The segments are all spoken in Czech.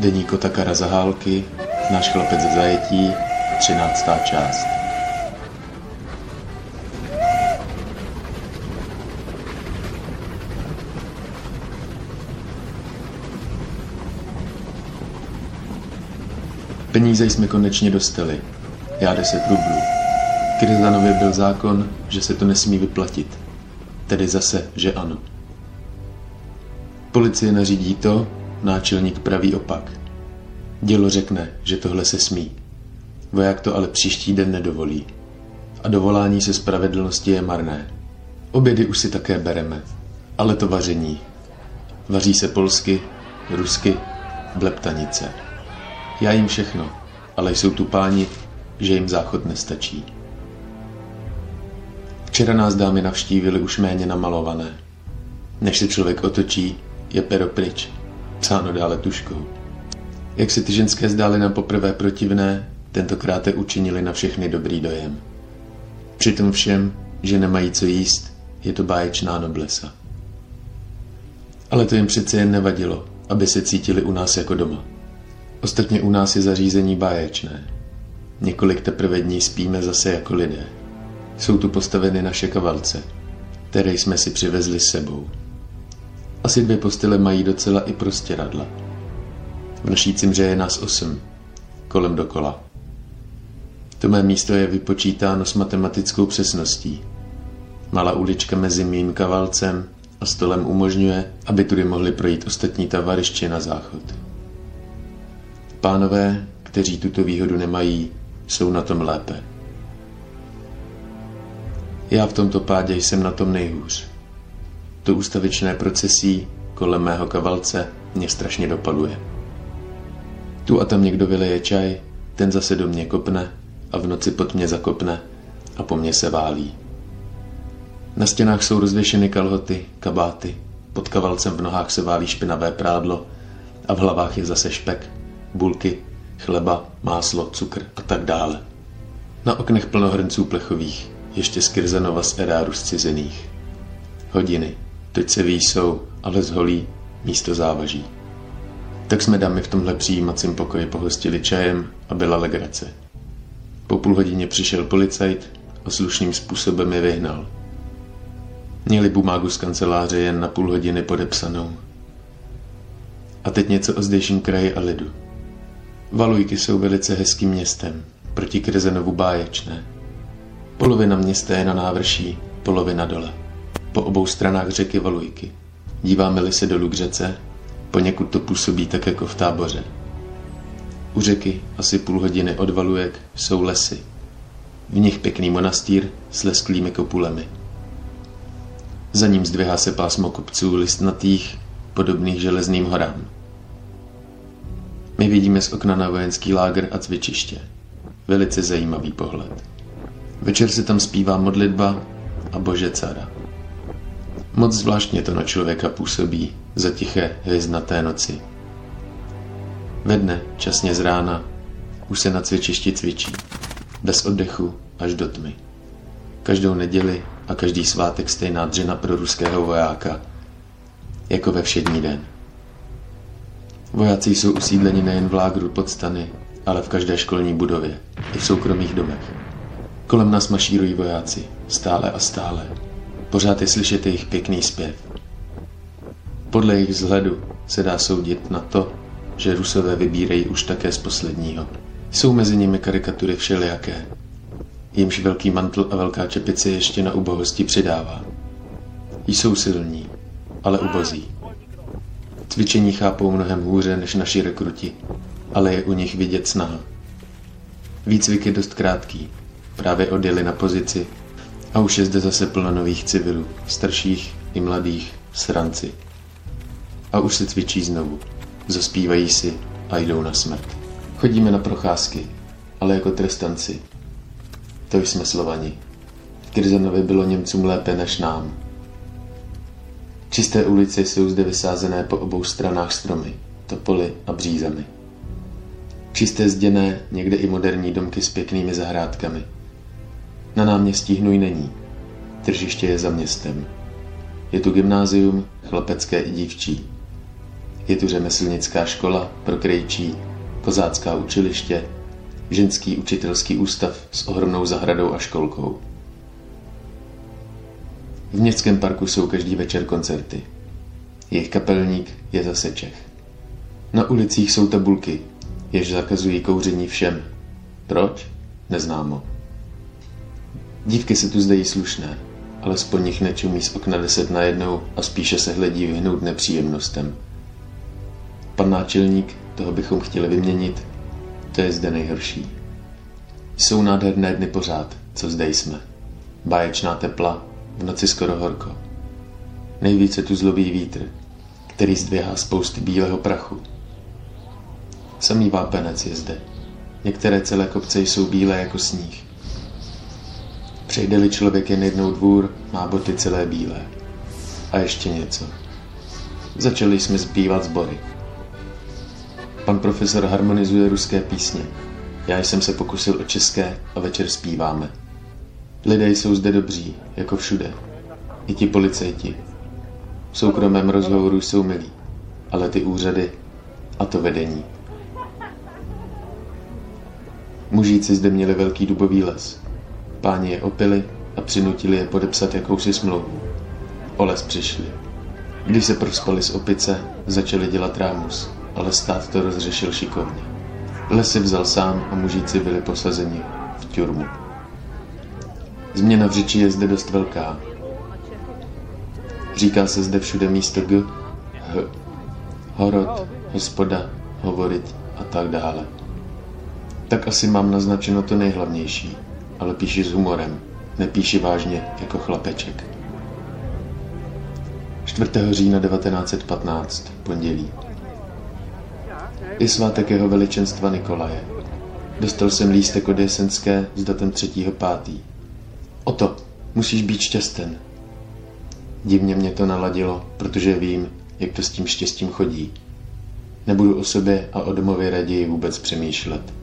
Deník Otakara Zahálky, náš chlapec ze zajetí, 13. část. Peníze jsme konečně dostali. Já 10 rublů. Kryzanově byl zákon, že se to nesmí vyplatit. Tedy zase, že ano. Policie nařídí to, náčelník praví opak. Dělo řekne, že tohle se smí. Voják to ale příští den nedovolí. A dovolání se spravedlnosti je marné. Obědy už si také bereme, ale to vaření. Vaří se polsky, rusky, bleptanice. Já jim všechno, ale jsou tu páni, že jim záchod nestačí. Včera nás dámy navštívili už méně namalované. Než se člověk otočí, je pero pryč, psáno dále tuškou. Jak se ty ženské zdály na poprvé protivné, tentokrát je učinili na všechny dobrý dojem. Přitom všem, že nemají co jíst, je to báječná noblesa. Ale to jim přece jen nevadilo, aby se cítili u nás jako doma. Ostatně u nás je zařízení báječné. Několik teprve dní spíme zase jako lidé. Jsou tu postaveny naše kavalce, které jsme si přivezli s sebou. Asi dvě postele mají docela i radla. V naší cimře je nás osm, kolem dokola. To mé místo je vypočítáno s matematickou přesností. Malá ulička mezi mým kavalcem a stolem umožňuje, aby tudy mohli projít ostatní tavariště na záchod. Pánové, kteří tuto výhodu nemají, jsou na tom lépe. Já v tomto pádě jsem na tom nejhůř. To ústavičné procesí kolem mého kavalce mě strašně dopaluje. Tu a tam někdo vyleje čaj, ten zase do mě kopne a v noci pod mě zakopne a po mně se válí. Na stěnách jsou rozvěšeny kalhoty, kabáty, pod kavalcem v nohách se válí špinavé prádlo a v hlavách je zase špek, bulky, chleba, máslo, cukr a tak dále. Na oknech plno hrnců plechových, ještě z Kirzanova z eráru zcizených. Hodiny, teď se výsou, ale zholí místo závaží. Tak jsme dámy v tomhle přijímacím pokoji pohostili čajem a byla legrace. Po půl hodině přišel policajt a slušným způsobem je vyhnal. Měli bumágu z kanceláře jen na půl hodiny podepsanou. A teď něco o zdejším kraji a lidu. Valujky jsou velice hezkým městem, proti Krzenovu báječné. Polovina města je na návrší, polovina dole. Po obou stranách řeky Valujky. Díváme-li se dolů k řece, poněkud to působí tak jako v táboře. U řeky, asi půl hodiny od Valujek, jsou lesy. V nich pěkný monastýr s lesklými kopulemi. Za ním zdvihá se pásmo kopců listnatých, podobných železným horám. My vidíme z okna na vojenský lágr a cvičiště. Velice zajímavý pohled. Večer se tam zpívá modlitba a bože cara. Moc zvláštně to na člověka působí za tiché hvězdnaté noci. Ve dne, časně z rána, už se na cvičišti cvičí. Bez oddechu až do tmy. Každou neděli a každý svátek stejná dřina pro ruského vojáka, jako ve všední den. Vojáci jsou usídleni nejen v lágru pod stany, ale v každé školní budově, i v soukromých domech. Kolem nás mašírují vojáci, stále a stále. Pořád je slyšet jejich pěkný zpěv. Podle jejich vzhledu se dá soudit na to, že Rusové vybírají už také z posledního. Jsou mezi nimi karikatury všelijaké. Jimž velký mantl a velká čepice ještě na ubohosti přidává. Jsou silní, ale ubozí. Cvičení chápou mnohem hůře než naši rekruti, ale je u nich vidět snaha. Výcvik je dost krátký. Právě odjeli na pozici a už je zde zase plno nových civilů, starších i mladých, sranci. A už se cvičí znovu. Zaspívají si a jdou na smrt. Chodíme na procházky, ale jako trestanci. To jsme Slovani. V Kirzanovi bylo Němcům lépe než nám. Čisté ulice jsou zde vysázené po obou stranách stromy, topoly a břízami. Čisté zděné, někde i moderní domky s pěknými zahrádkami. Na náměstí hnůj není. Tržiště je za městem. Je tu gymnázium, chlapecké i dívčí. Je tu řemeslnická škola pro krejčí, kozácká učiliště, ženský učitelský ústav s ohromnou zahradou a školkou. V městském parku jsou každý večer koncerty. Jejich kapelník je zase Čech. Na ulicích jsou tabulky, jež zakazují kouření všem. Proč? Neznámo. Dívky se tu zdají slušné, ale po nich nečumí z okna deset na jednou a spíše se hledí vyhnout nepříjemnostem. Pan náčelník, toho bychom chtěli vyměnit, to je zde nejhorší. Jsou nádherné dny pořád, co zde jsme. Báječná tepla, v noci skoro horko. Nejvíce tu zlobí vítr, který zdvěhá spousty bílého prachu. Samý vápenec je zde. Některé celé kopce jsou bílé jako sníh. Přejde-li člověk jen jednou dvůr, má boty celé bílé. A ještě něco. Začali jsme zpívat sbory. Pan profesor harmonizuje ruské písně. Já jsem se pokusil o české a večer zpíváme. Lidé jsou zde dobří, jako všude. I ti policejti. V soukromém rozhovoru jsou milí, ale ty úřady a to vedení. Mužíci zde měli velký dubový les. Páni je opili a přinutili je podepsat jakousi smlouvu. O les přišli. Když se prospali z opice, začali dělat rámus, ale stát to rozřešil šikovně. Les si vzal sám a mužíci byli posazeni v tjurmu. Změna v řeči je zde dost velká. Říká se zde všude místo g, h, horod, hospoda, hovorit a tak dále. Tak asi mám naznačeno to nejhlavnější, ale píši s humorem, nepíši vážně jako chlapeček. 4. října 1915, pondělí. Je svátek jeho veličenstva Nikolaje. Dostal jsem lístek od Jesenské s datem 3.5. Oto, musíš být šťasten. Divně mě to naladilo, protože vím, jak to s tím štěstím chodí. Nebudu o sobě a o domově raději vůbec přemýšlet.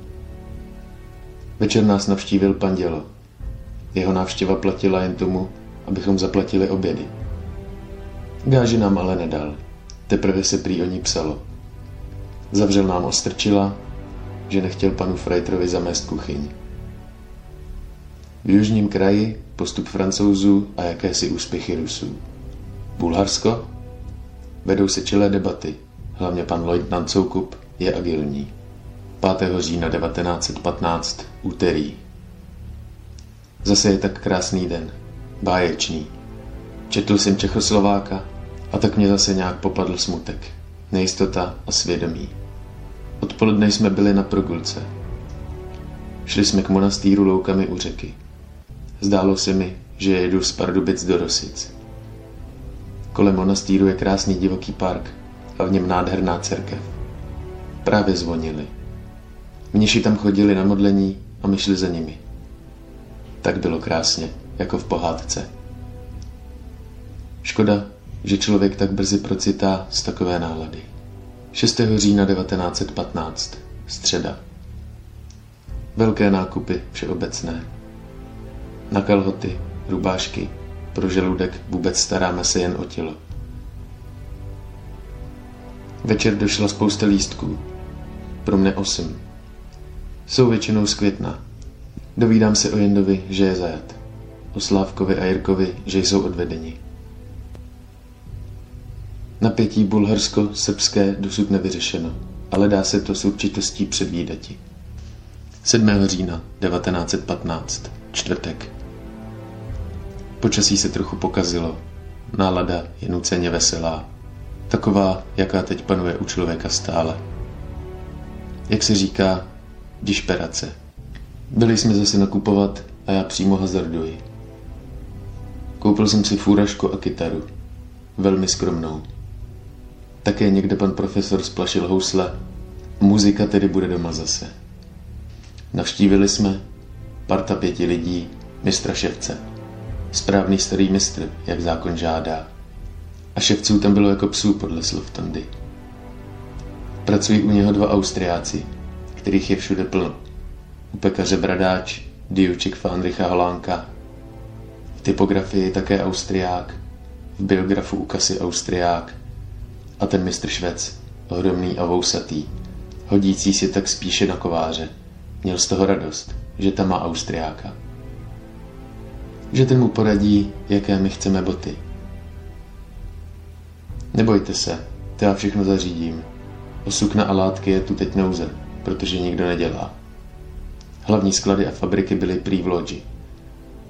Večer nás navštívil pan Dělo. Jeho návštěva platila jen tomu, abychom zaplatili obědy. Gáži nám ale nedal. Teprve se prý o ní psalo. Zavřel nám ostrčila, že nechtěl panu Freiterovi zamést kuchyň. V jižním kraji postup francouzů a jakési úspěchy Rusů. Bulharsko? Vedou se čilé debaty, hlavně pan Lloyd Soukup je agilní. 5. října 1915, úterý. Zase je tak krásný den, báječný. Četl jsem Čechoslováka a tak mě zase nějak popadl smutek, nejistota a svědomí. Odpoledne jsme byli na progulce. Šli jsme k monastýru loukami u řeky. Zdálo se mi, že jedu z Pardubic do Rosic. Kolem monastýru je krásný divoký park a v něm nádherná cerkev. Právě zvonili. Mniši tam chodili na modlení a my šli za nimi. Tak bylo krásně, jako v pohádce. Škoda, že člověk tak brzy procitá z takové nálady. 6. října 1915. Středa. Velké nákupy všeobecné. Na kalhoty, rubášky, pro žaludek vůbec staráme se jen o tělo. Večer došla spousta lístků. Pro mne osm. Jsou většinou z května. Dovídám se o Jendovi, že je zajat. O Slávkovi a Jirkovi, že jsou odvedeni. Napětí bulharsko-srbské dosud nevyřešeno, ale dá se to s určitostí předvídati. 7. října 1915, čtvrtek. Počasí se trochu pokazilo. Nálada je nuceně veselá. Taková, jaká teď panuje u člověka stále. Jak se říká, dišperace. Byli jsme zase nakupovat a já přímo hazarduji. Koupil jsem si fůrašku a kytaru. Velmi skromnou. Také někde pan profesor splašil housle. Muzika tedy bude doma zase. Navštívili jsme parta pěti lidí, mistra Ševce. Správný starý mistr, jak zákon žádá. A ševců tam bylo jako psů podle slov Tondy. Pracují u něho dva Austriáci, kterých je všude plno. U pekaře Bradáč, Diuček Fandricha Holánka. V typografii také Austriák, v biografu u kasy Austriák a ten mistr Švec, ohromný a vousatý, hodící si tak spíše na kováře. Měl z toho radost, že tam má Austriáka. Že ten mu poradí, jaké my chceme boty. Nebojte se, to já všechno zařídím. O sukna a látky je tu teď nouze, protože nikdo nedělá. Hlavní sklady a fabriky byly prý v loďi.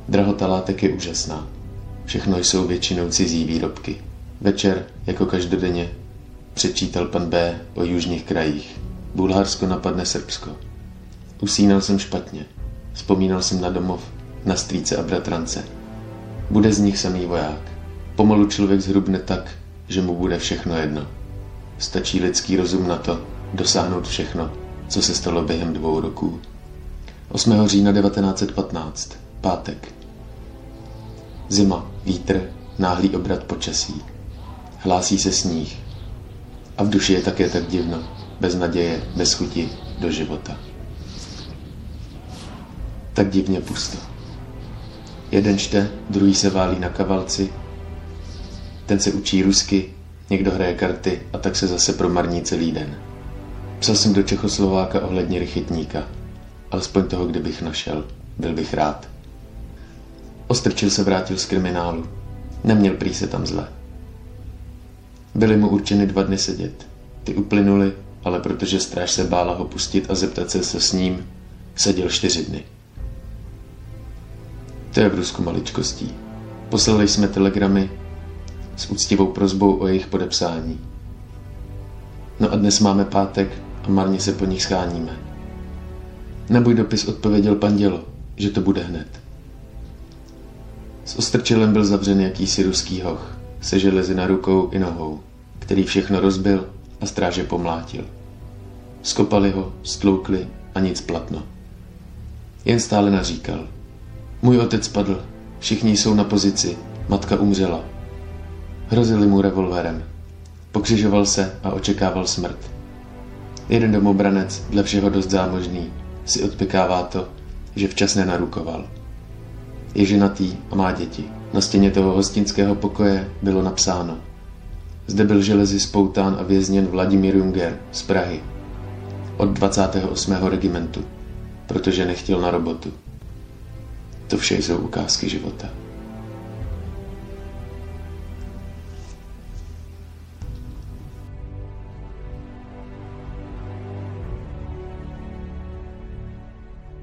Drahota látek je úžasná. Všechno jsou většinou cizí výrobky. Večer, jako každodenně, přečítal pan B o jižních krajích. Bulharsko napadne Srbsko. Usínal jsem špatně. Vzpomínal jsem na domov, na strýce a bratrance. Bude z nich samý voják. Pomalu člověk zhrubne tak, že mu bude všechno jedno. Stačí lidský rozum na to dosáhnout všechno, co se stalo během dvou roků. 8. října 1915. Pátek. Zima, vítr, náhlý obrat počasí. Hlásí se sníh. A v duši je také tak divno, bez naděje, bez chuti do života. Tak divně pusto. Jeden čte, druhý se válí na kavalci, ten se učí rusky, někdo hraje karty a tak se zase promarní celý den. Psal jsem do Čechoslováka ohledně rychytníka. Alespoň toho, kdybych našel. Byl bych rád. Ostrčil se vrátil z kriminálu. Neměl prý se tam zle. Byly mu určeny dva dny sedět. Ty uplynuly, ale protože stráž se bála ho pustit a zeptat se, se s ním, seděl čtyři dny. To je v Rusku maličkostí. Poslali jsme telegramy s úctivou prozbou o jejich podepsání. No a dnes máme pátek a marně se po nich scháníme. Na můj dopis odpověděl pan Dělo, že to bude hned. S Ostrčelem byl zavřen jakýsi ruský hoch, se železy na rukou i nohou, který všechno rozbil a stráže pomlátil. Skopali ho, stloukli a nic platno. Jen stále naříkal. Můj otec padl, všichni jsou na pozici, matka umřela. Hrozili mu revolverem. Pokřižoval se a očekával smrt. Jeden domobranec, dle všeho dost zámožný, si odpikává to, že včas nenarukoval. Je ženatý a má děti. Na stěně toho hostinského pokoje bylo napsáno. Zde byl železi spoután a vězněn Vladimír Junger z Prahy od 28. regimentu, protože nechtěl na robotu. To vše jsou ukázky života.